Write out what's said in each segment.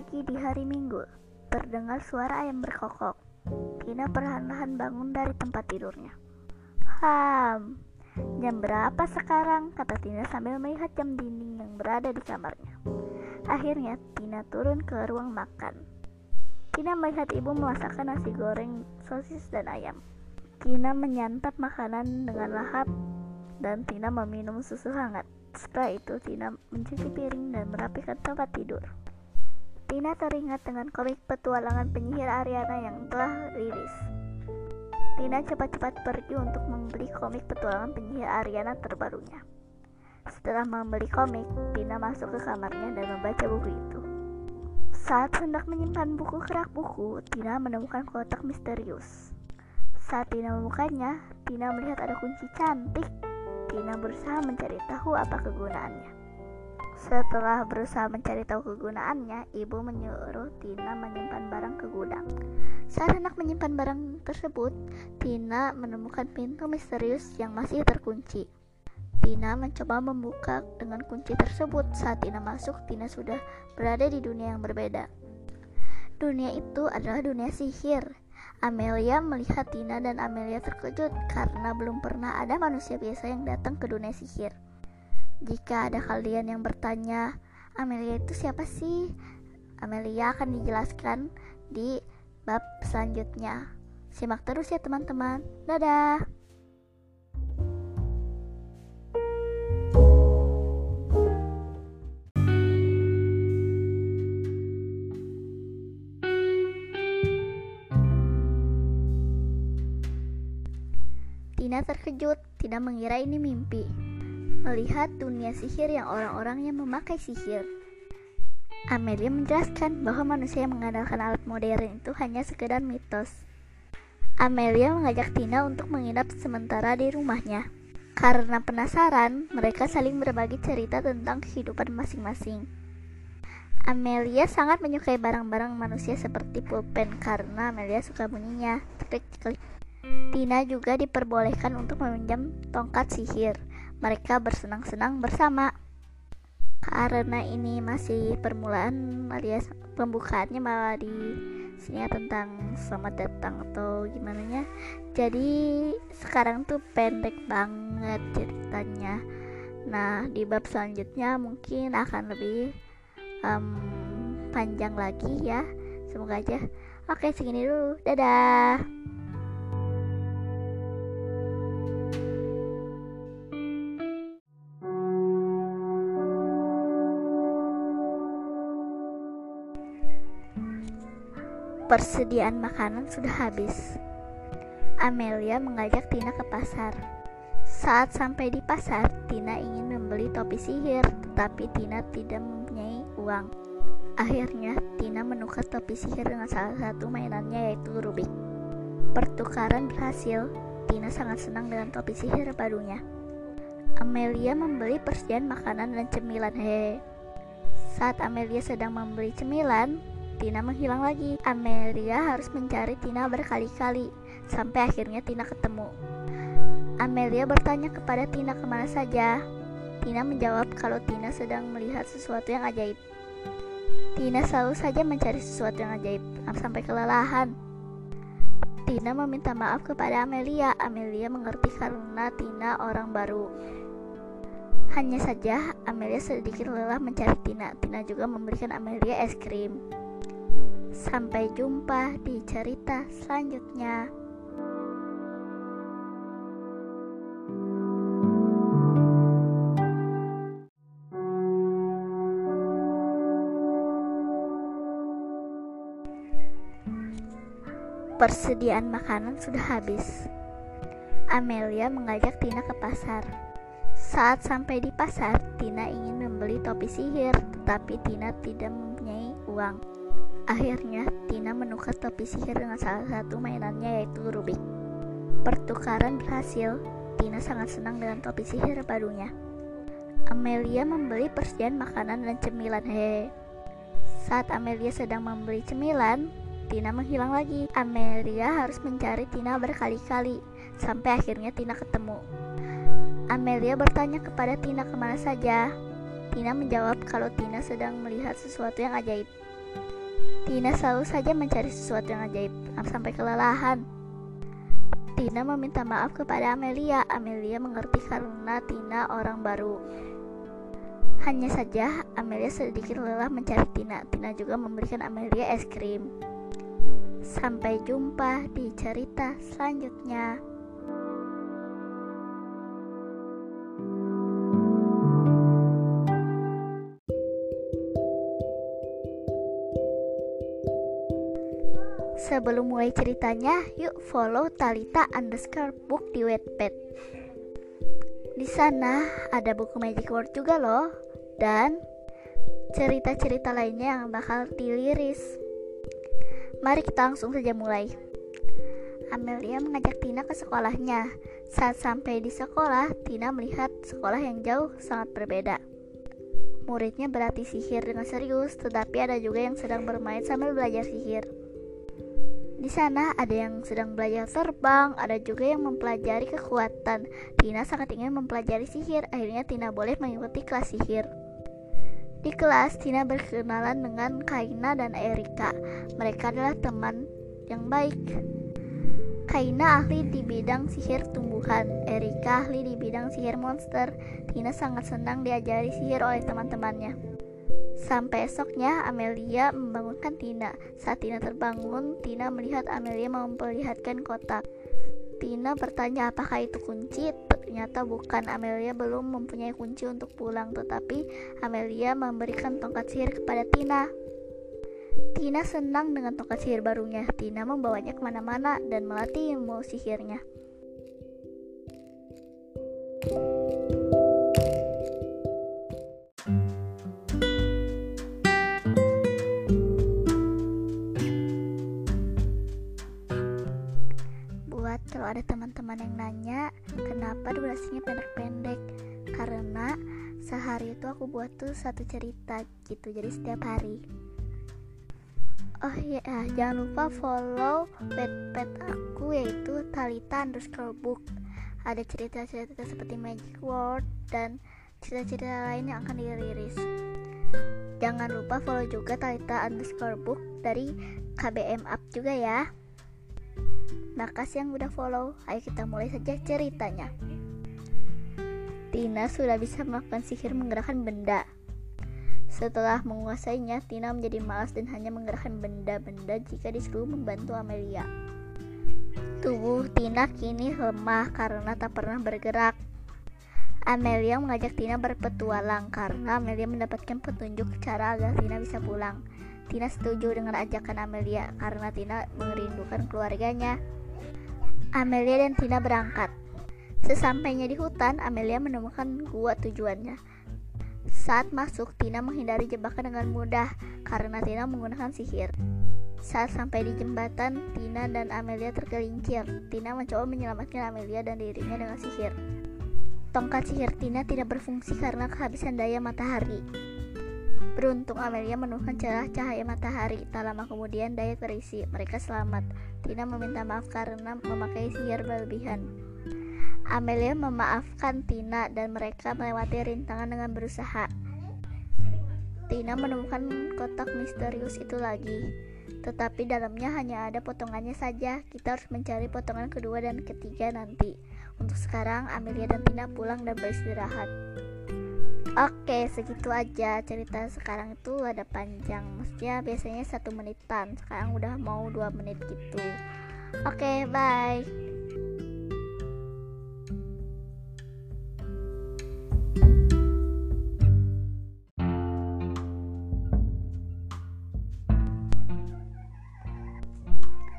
pagi di hari Minggu, terdengar suara ayam berkokok. Tina perlahan-lahan bangun dari tempat tidurnya. Ham, jam berapa sekarang? Kata Tina sambil melihat jam dinding yang berada di kamarnya. Akhirnya Tina turun ke ruang makan. Tina melihat ibu memasakkan nasi goreng, sosis, dan ayam. Tina menyantap makanan dengan lahap dan Tina meminum susu hangat. Setelah itu, Tina mencuci piring dan merapikan tempat tidur. Tina teringat dengan komik petualangan penyihir Ariana yang telah rilis. Tina cepat-cepat pergi untuk membeli komik petualangan penyihir Ariana terbarunya. Setelah membeli komik, Tina masuk ke kamarnya dan membaca buku itu. Saat hendak menyimpan buku kerak buku, Tina menemukan kotak misterius. Saat Tina membukanya, Tina melihat ada kunci cantik. Tina berusaha mencari tahu apa kegunaannya. Setelah berusaha mencari tahu kegunaannya, ibu menyuruh Tina menyimpan barang ke gudang. Saat hendak menyimpan barang tersebut, Tina menemukan pintu misterius yang masih terkunci. Tina mencoba membuka dengan kunci tersebut. Saat Tina masuk, Tina sudah berada di dunia yang berbeda. Dunia itu adalah dunia sihir. Amelia melihat Tina dan Amelia terkejut karena belum pernah ada manusia biasa yang datang ke dunia sihir. Jika ada kalian yang bertanya, Amelia itu siapa sih? Amelia akan dijelaskan di bab selanjutnya. Simak terus ya teman-teman. Dadah. Tina terkejut, tidak mengira ini mimpi melihat dunia sihir yang orang-orang yang memakai sihir. Amelia menjelaskan bahwa manusia yang mengandalkan alat modern itu hanya sekedar mitos. Amelia mengajak Tina untuk menginap sementara di rumahnya. Karena penasaran, mereka saling berbagi cerita tentang kehidupan masing-masing. Amelia sangat menyukai barang-barang manusia seperti pulpen karena Amelia suka bunyinya. Tina juga diperbolehkan untuk meminjam tongkat sihir mereka bersenang-senang bersama. Karena ini masih permulaan alias pembukaannya malah di sini tentang selamat datang atau gimana nya. Jadi sekarang tuh pendek banget ceritanya. Nah, di bab selanjutnya mungkin akan lebih um, panjang lagi ya. Semoga aja. Oke, segini dulu. Dadah. Persediaan makanan sudah habis. Amelia mengajak Tina ke pasar. Saat sampai di pasar, Tina ingin membeli topi sihir, tetapi Tina tidak mempunyai uang. Akhirnya, Tina menukar topi sihir dengan salah satu mainannya yaitu Rubik. Pertukaran berhasil, Tina sangat senang dengan topi sihir barunya. Amelia membeli persediaan makanan dan cemilan. Hehe. Saat Amelia sedang membeli cemilan, Tina menghilang lagi. Amelia harus mencari Tina berkali-kali sampai akhirnya Tina ketemu. Amelia bertanya kepada Tina ke mana saja. Tina menjawab kalau Tina sedang melihat sesuatu yang ajaib. Tina selalu saja mencari sesuatu yang ajaib sampai kelelahan. Tina meminta maaf kepada Amelia. Amelia mengerti karena Tina orang baru. Hanya saja Amelia sedikit lelah mencari Tina. Tina juga memberikan Amelia es krim. Sampai jumpa di cerita selanjutnya. Persediaan makanan sudah habis. Amelia mengajak Tina ke pasar. Saat sampai di pasar, Tina ingin membeli topi sihir, tetapi Tina tidak mempunyai uang. Akhirnya, Tina menukar topi sihir dengan salah satu mainannya yaitu Rubik. Pertukaran berhasil, Tina sangat senang dengan topi sihir barunya. Amelia membeli persediaan makanan dan cemilan. Hehe. Saat Amelia sedang membeli cemilan, Tina menghilang lagi. Amelia harus mencari Tina berkali-kali sampai akhirnya Tina ketemu. Amelia bertanya kepada Tina ke mana saja. Tina menjawab kalau Tina sedang melihat sesuatu yang ajaib. Tina selalu saja mencari sesuatu yang ajaib sampai kelelahan. Tina meminta maaf kepada Amelia. Amelia mengerti karena Tina orang baru. Hanya saja Amelia sedikit lelah mencari Tina. Tina juga memberikan Amelia es krim. Sampai jumpa di cerita selanjutnya. Sebelum mulai ceritanya, yuk follow Talita underscore book di Wattpad. Di sana ada buku Magic Word juga loh, dan cerita-cerita lainnya yang bakal diliris. Mari kita langsung saja mulai. Amelia mengajak Tina ke sekolahnya. Saat sampai di sekolah, Tina melihat sekolah yang jauh sangat berbeda. Muridnya berlatih sihir dengan serius, tetapi ada juga yang sedang bermain sambil belajar sihir. Di sana ada yang sedang belajar terbang, ada juga yang mempelajari kekuatan. Tina sangat ingin mempelajari sihir, akhirnya Tina boleh mengikuti kelas sihir. Di kelas, Tina berkenalan dengan Kaina dan Erika. Mereka adalah teman yang baik. Kaina ahli di bidang sihir tumbuhan, Erika ahli di bidang sihir monster. Tina sangat senang diajari sihir oleh teman-temannya. Sampai esoknya, Amelia membangunkan Tina. Saat Tina terbangun, Tina melihat Amelia memperlihatkan kotak. Tina bertanya apakah itu kunci. Ternyata bukan. Amelia belum mempunyai kunci untuk pulang, tetapi Amelia memberikan tongkat sihir kepada Tina. Tina senang dengan tongkat sihir barunya. Tina membawanya ke mana-mana dan melatih ilmu sihirnya. Ada teman-teman yang nanya kenapa durasinya pendek-pendek? Karena sehari itu aku buat tuh satu cerita gitu jadi setiap hari. Oh iya jangan lupa follow pet-pet aku yaitu Talita underscore book. Ada cerita-cerita seperti Magic World dan cerita-cerita lain yang akan dirilis. Jangan lupa follow juga Talita underscore book dari KBM Up juga ya Makasih yang udah follow. Ayo kita mulai saja ceritanya. Tina sudah bisa melakukan sihir menggerakkan benda. Setelah menguasainya, Tina menjadi malas dan hanya menggerakkan benda-benda jika disuruh membantu Amelia. Tubuh Tina kini lemah karena tak pernah bergerak. Amelia mengajak Tina berpetualang karena Amelia mendapatkan petunjuk cara agar Tina bisa pulang. Tina setuju dengan ajakan Amelia karena Tina merindukan keluarganya. Amelia dan Tina berangkat. Sesampainya di hutan, Amelia menemukan gua tujuannya. Saat masuk, Tina menghindari jebakan dengan mudah karena Tina menggunakan sihir. Saat sampai di jembatan, Tina dan Amelia tergelincir. Tina mencoba menyelamatkan Amelia dan dirinya dengan sihir. Tongkat sihir Tina tidak berfungsi karena kehabisan daya matahari. Beruntung Amelia menemukan celah cahaya matahari. Tak lama kemudian daya terisi. Mereka selamat. Tina meminta maaf karena memakai sihir berlebihan. Amelia memaafkan Tina dan mereka melewati rintangan dengan berusaha. Tina menemukan kotak misterius itu lagi. Tetapi dalamnya hanya ada potongannya saja. Kita harus mencari potongan kedua dan ketiga nanti. Untuk sekarang, Amelia dan Tina pulang dan beristirahat. Oke, segitu aja cerita sekarang itu ada panjang. Maksudnya biasanya satu menitan, sekarang udah mau dua menit gitu. Oke, bye.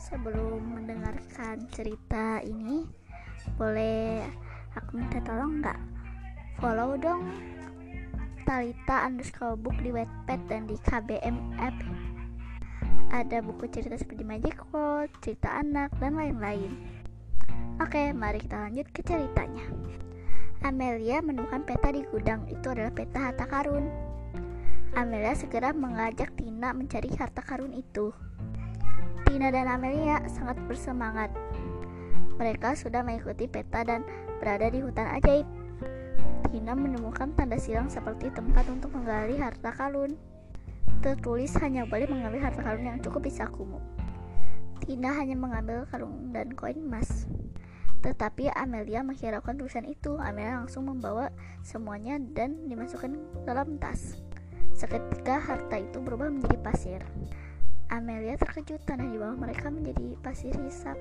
Sebelum mendengarkan cerita ini, boleh aku minta tolong nggak? Follow dong Talita underscore book di Wattpad dan di KBM app ada buku cerita seperti Magic World, cerita anak, dan lain-lain. Oke, mari kita lanjut ke ceritanya. Amelia menemukan peta di gudang. Itu adalah peta harta karun. Amelia segera mengajak Tina mencari harta karun itu. Tina dan Amelia sangat bersemangat. Mereka sudah mengikuti peta dan berada di hutan ajaib. Tina menemukan tanda silang seperti tempat untuk menggali harta karun. tertulis hanya boleh mengambil harta karun yang cukup bisa kumuh. Tina hanya mengambil karung dan koin emas. Tetapi Amelia menghiraukan tulisan itu. Amelia langsung membawa semuanya dan dimasukkan dalam tas. Seketika harta itu berubah menjadi pasir. Amelia terkejut tanah di bawah mereka menjadi pasir hisap.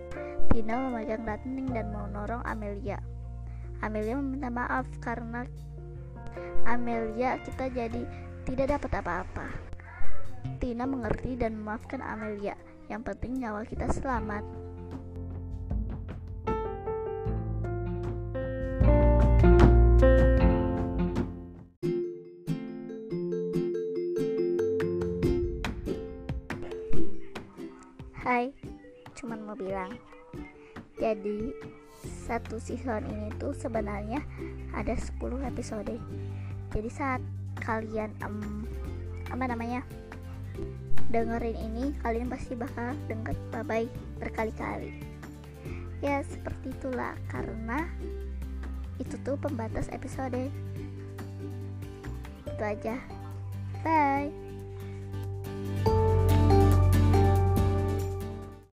Tina memegang ranting dan menorong Amelia. Amelia meminta maaf karena Amelia kita jadi tidak dapat apa-apa. Tina mengerti dan memaafkan Amelia. Yang penting nyawa kita selamat. Hai, cuman mau bilang. Jadi, satu season ini tuh sebenarnya ada 10 episode. Jadi saat kalian um, apa namanya? dengerin ini, kalian pasti bakal denger bye berkali-kali. Ya, seperti itulah karena itu tuh pembatas episode. Itu aja. Bye.